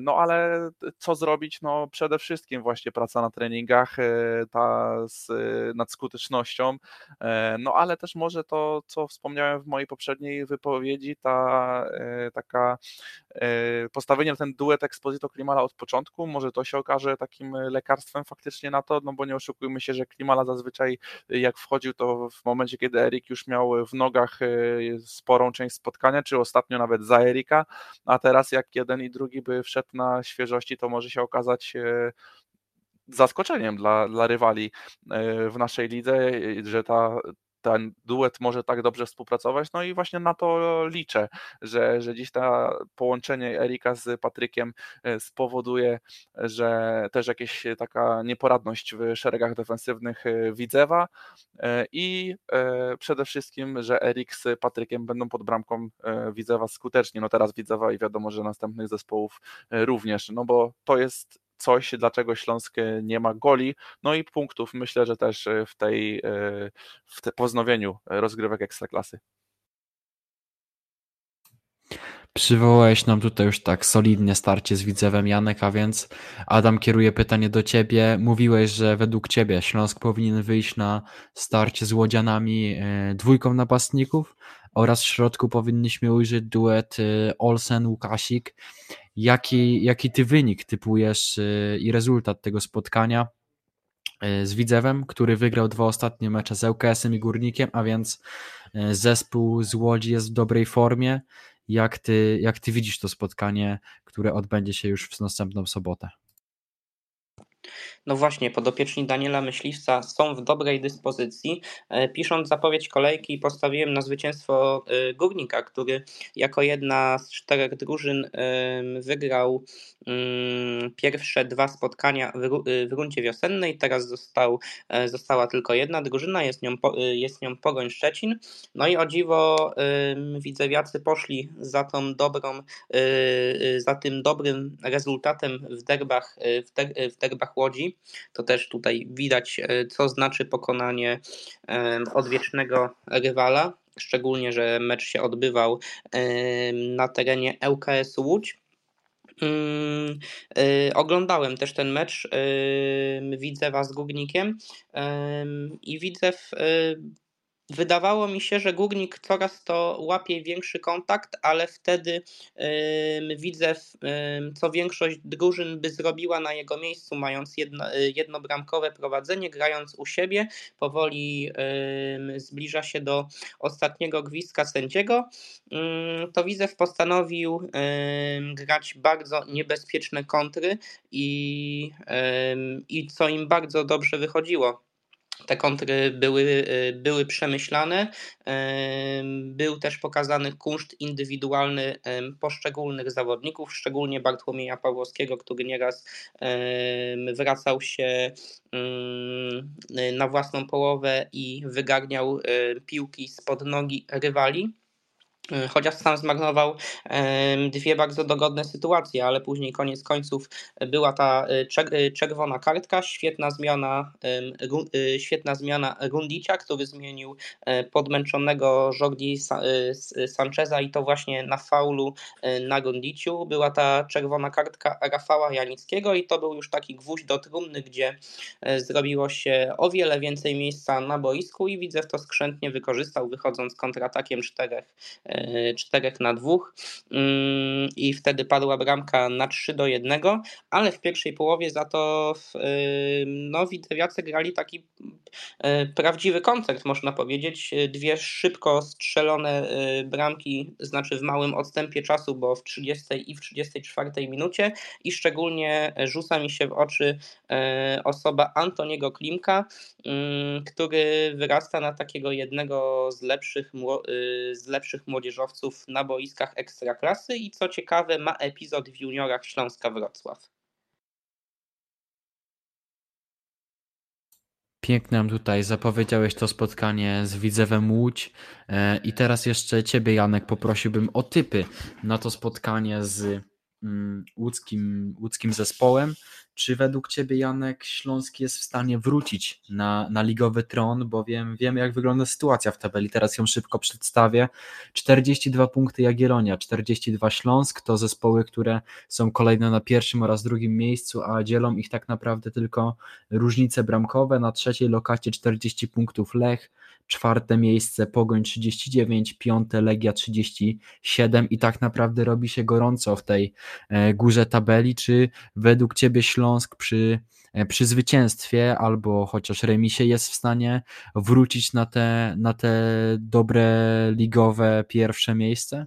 no ale co zrobić? No przede wszystkim właśnie praca na treningach, e, ta z, nad skutecznością, e, no ale też może to, co wspomniałem w mojej poprzedniej wypowiedzi, ta taka postawienie na ten duet Exposito Klimala od początku, może to się okaże takim lekarstwem faktycznie na to, no bo nie oszukujmy się, że Klimala zazwyczaj jak wchodził, to w momencie, kiedy Erik już miał w nogach sporą część spotkania, czy ostatnio nawet za Erika, a teraz jak jeden i drugi by wszedł na świeżości, to może się okazać e, zaskoczeniem dla, dla rywali e, w naszej lidze, że ta, ten duet może tak dobrze współpracować. No i właśnie na to liczę, że, że dziś to połączenie Erika z Patrykiem e, spowoduje, że też jakieś taka nieporadność w szeregach defensywnych Widzewa i przede wszystkim, że Erik z Patrykiem będą pod bramką Widzewa skuteczni. No teraz Widzewa i wiadomo, że następnych zespołów również, no bo to jest coś, dlaczego Śląsk e, nie ma goli, no i punktów myślę, że też e, w tej e, w te, poznowieniu rozgrywek Ekstraklasy. Przywołałeś nam tutaj już tak solidnie starcie z Widzewem Janek, a więc Adam kieruje pytanie do Ciebie. Mówiłeś, że według Ciebie Śląsk powinien wyjść na starcie z Łodzianami dwójką napastników oraz w środku powinniśmy ujrzeć duet Olsen-Łukasik. Jaki, jaki ty wynik typujesz y, i rezultat tego spotkania y, z Widzewem, który wygrał dwa ostatnie mecze z ŁKS-em i Górnikiem, a więc y, zespół z Łodzi jest w dobrej formie. Jak ty, jak ty widzisz to spotkanie, które odbędzie się już w następną sobotę? No właśnie, podopieczni Daniela Myśliwca są w dobrej dyspozycji. E, pisząc zapowiedź kolejki, postawiłem na zwycięstwo e, Górnika, który jako jedna z czterech drużyn wygrał mm, pierwsze dwa spotkania w rundzie wiosennej. Teraz został, e, została tylko jedna drużyna, jest nią, jest nią Pogoń Szczecin. No i o dziwo widzewiacy poszli za tą dobrą, za tym dobrym rezultatem w derbach, w, w derbach Łodzi. To też tutaj widać, e, co znaczy pokonanie e, odwiecznego rywala. Szczególnie, że mecz się odbywał e, na terenie ŁKS Łódź. Mm, oglądałem też ten mecz. Widzę was z Górnikiem i widzę w Wydawało mi się, że Górnik coraz to łapie większy kontakt, ale wtedy widzę, co większość drużyn by zrobiła na jego miejscu, mając jedno, jednobramkowe prowadzenie, grając u siebie. Powoli zbliża się do ostatniego gwizdka sędziego. To Widzew postanowił grać bardzo niebezpieczne kontry i, i co im bardzo dobrze wychodziło te kontry były, y, były przemyślane. Był też pokazany kunszt indywidualny poszczególnych zawodników, szczególnie Bartłomieja Pawłowskiego, który nieraz wracał się na własną połowę i wygarniał piłki spod nogi rywali. E, chociaż sam zmarnował dwie bardzo dogodne sytuacje, ale później koniec końców była ta e, e, czerwona kartka, świetna zmiana, świetna zmiana Rundicia, który zmienił podmęczonego Jordi Sancheza i to właśnie na faulu na Rundiciu. Była ta czerwona kartka Rafała Janickiego i to był już taki gwóźdź do trumny, gdzie zrobiło się o wiele więcej miejsca na boisku i widzę to skrzętnie wykorzystał, wychodząc kontratakiem czterech 4 na 2 mm, i wtedy padła bramka na 3 do 1, ale w pierwszej połowie za to no, Widzewiacy grali taki e, prawdziwy koncert, można powiedzieć. Dwie szybko strzelone e, bramki, znaczy w małym odstępie czasu, bo w 30 i w 34 minucie i szczególnie rzuca mi się w oczy e, osoba Antoniego Klimka, mm, który wyrasta na takiego jednego z lepszych, z lepszych młodzieży młodzieżowców na boiskach ekstraklasy i co ciekawe ma epizod w juniorach Śląska Wrocław. Pięknie nam tutaj zapowiedziałeś to spotkanie z Widzewem Łódź e, i teraz jeszcze Ciebie Janek poprosiłbym o typy na to spotkanie z mm, łódzkim, łódzkim zespołem. Czy według Ciebie, Janek, Śląsk jest w stanie wrócić na, na ligowy tron? Bowiem wiemy, jak wygląda sytuacja w tabeli. Teraz ją szybko przedstawię. 42 punkty Jagiellonia, 42 Śląsk to zespoły, które są kolejne na pierwszym oraz drugim miejscu, a dzielą ich tak naprawdę tylko różnice bramkowe. Na trzeciej lokacie 40 punktów Lech, czwarte miejsce Pogoń 39, piąte Legia 37 i tak naprawdę robi się gorąco w tej e, górze tabeli. Czy według Ciebie Śląsk przy, e, przy zwycięstwie albo chociaż remisie jest w stanie wrócić na te, na te dobre ligowe pierwsze miejsce?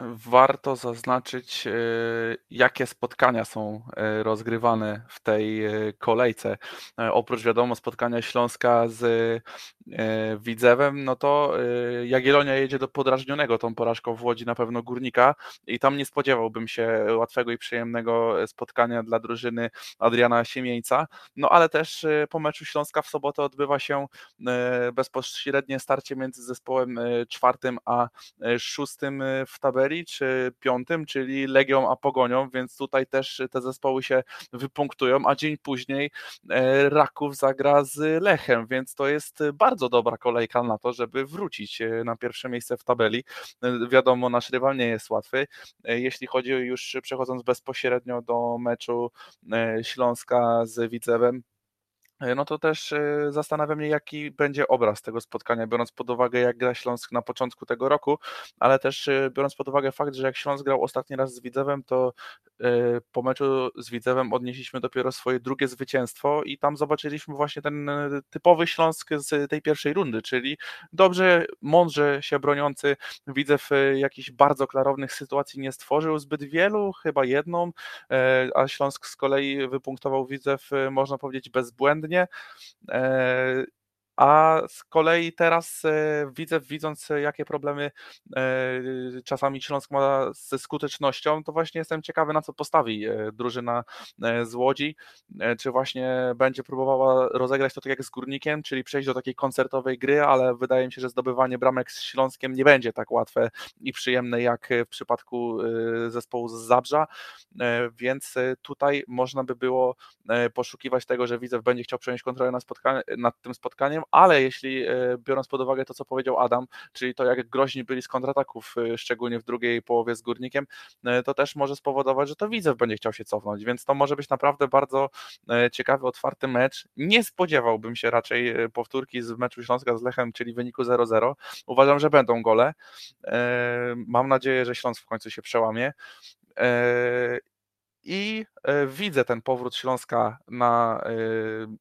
Warto zaznaczyć, e, jakie spotkania są e, rozgrywane w tej e, kolejce. Oprócz wiadomo spotkania Śląska z Widzewem, no to Jagiellonia jedzie do podrażnionego tą porażką w Łodzi na pewno Górnika i tam nie spodziewałbym się łatwego i przyjemnego spotkania dla drużyny Adriana Siemieńca, no ale też po meczu Śląska w sobotę odbywa się bezpośrednie starcie między zespołem czwartym a szóstym w tabeli czy piątym, czyli Legią a Pogonią, więc tutaj też te zespoły się wypunktują, a dzień później e, Raków zagra z Lechem, więc to jest bardzo dobra kolejka na to, żeby wrócić e, na pierwsze miejsce w tabeli. E, wiadomo, nasz rywal nie jest łatwy. Jeśli chodzi już przechodząc bezpośrednio do meczu Śląska z Widzewem, E, no to też e, zastanawia mnie, jaki będzie obraz tego spotkania, biorąc pod uwagę, jak gra Śląsk na początku tego roku, ale też e, biorąc pod uwagę fakt, że jak Śląsk grał ostatni raz z Widzewem, to po meczu z Widzewem odnieśliśmy dopiero swoje drugie zwycięstwo i tam zobaczyliśmy właśnie ten typowy Śląsk z tej pierwszej rundy, czyli dobrze, mądrze się broniący. Widzew jakichś bardzo klarownych sytuacji nie stworzył zbyt wielu, chyba jedną, a Śląsk z kolei wypunktował Widzew, można powiedzieć, bezbłędnie ładnie. E, a z kolei teraz e, widzę, widząc jakie problemy e, czasami Śląsk ma ze skutecznością, to właśnie jestem ciekawy na co postawi drużyna z Łodzi, czy właśnie będzie próbowała rozegrać to tak jak z Górnikiem, czyli przejść do takiej koncertowej gry, ale wydaje mi się, że zdobywanie bramek z Śląskiem nie będzie tak łatwe i przyjemne jak w przypadku zespołu z Zabrza, więc tutaj można by było poszukiwać tego, że Widzew będzie chciał przejąć kontrolę nad, nad tym spotkaniem, ale jeśli e, biorąc pod uwagę to, co powiedział Adam, czyli to, jak groźni byli z kontrataków, e, szczególnie w drugiej połowie z Górnikiem, e, to też może spowodować, że to Widzew będzie chciał się cofnąć, więc to może być naprawdę bardzo ciekawy, otwarty mecz. Nie spodziewałbym się raczej powtórki z meczu Śląska z Lechem, czyli wyniku 0-0. Uważam, że będą gole. Mam nadzieję, że Śląsk w końcu się przełamie i widzę ten powrót Śląska na e,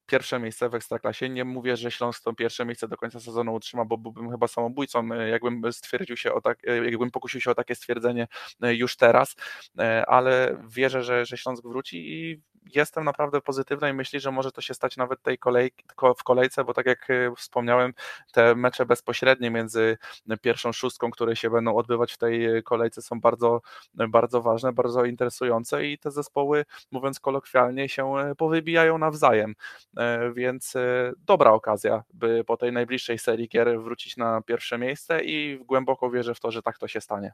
pierwsze miejsce w Ekstraklasie. Nie mówię, że Śląsk to pierwsze miejsce do końca sezonu utrzyma, bo byłbym chyba samobójcą, e, jakbym stwierdził się o tak, jakbym pokusił się o takie stwierdzenie już teraz, ale wierzę, że, że Śląsk wróci i jestem naprawdę pozytywny i myślę, że może to się stać nawet tej kolej, w kolejce, bo tak jak e, wspomniałem, te mecze bezpośrednie między pierwszą szóstką, które się będą odbywać w tej kolejce są bardzo, bardzo ważne, bardzo interesujące i te zespoły, mówiąc kolokwialnie, się e, powybijają nawzajem, e, więc dobra okazja, by po tej najbliższej serii gier wrócić na pierwsze miejsce i głęboko wierzę w to, że tak to się stanie.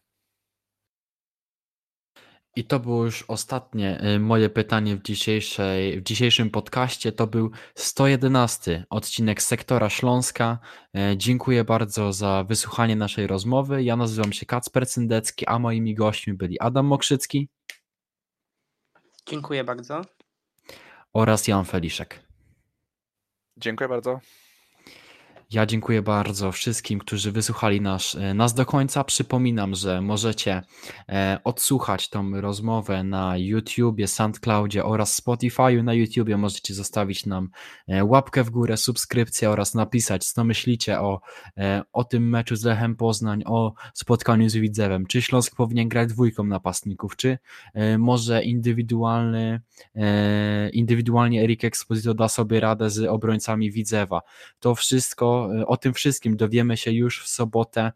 I to było już ostatnie moje pytanie w, dzisiejszej, w dzisiejszym podcaście. To był 111 odcinek Sektora Śląska. E, dziękuję bardzo za wysłuchanie naszej rozmowy. Ja nazywam się Kacper Cyndecki, a moimi gośćmi byli Adam Mokrzycki. Dziękuję bardzo. Oraz Jan Feliszek. Dziękuję bardzo. Ja dziękuję bardzo wszystkim, którzy wysłuchali nas, e, nas do końca. Przypominam, że możecie e, odsłuchać tą rozmowę na YouTubie, SoundCloudzie oraz Spotify'u. Na YouTubie możecie zostawić nam e, łapkę w górę, subskrypcję oraz napisać, co myślicie o, o tym meczu z Lechem Poznań, o spotkaniu z Widzewem. Czy Śląsk powinien grać dwójką napastników, czy może indywidualny, indywidualnie Erik Exposito da sobie radę z obrońcami Widzewa. To wszystko o tym wszystkim dowiemy się już w sobotę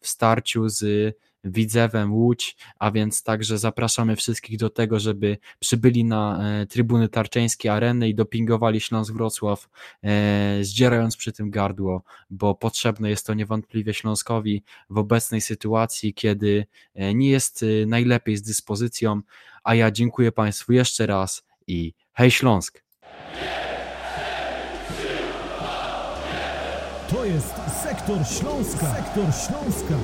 w starciu z Widzewem Łódź, a więc także zapraszamy wszystkich do tego, żeby przybyli na e, trybuny Tarczeńskiej Areny i dopingowali Śląsk Wrocław, e, zdzierając przy tym gardło, bo potrzebne jest to niewątpliwie Śląskowi w obecnej sytuacji, kiedy e, nie jest najlepiej z dyspozycją, a ja dziękuję Państwu jeszcze raz i hej Śląsk! Jest Sektor Śląska. Sektor Śląska.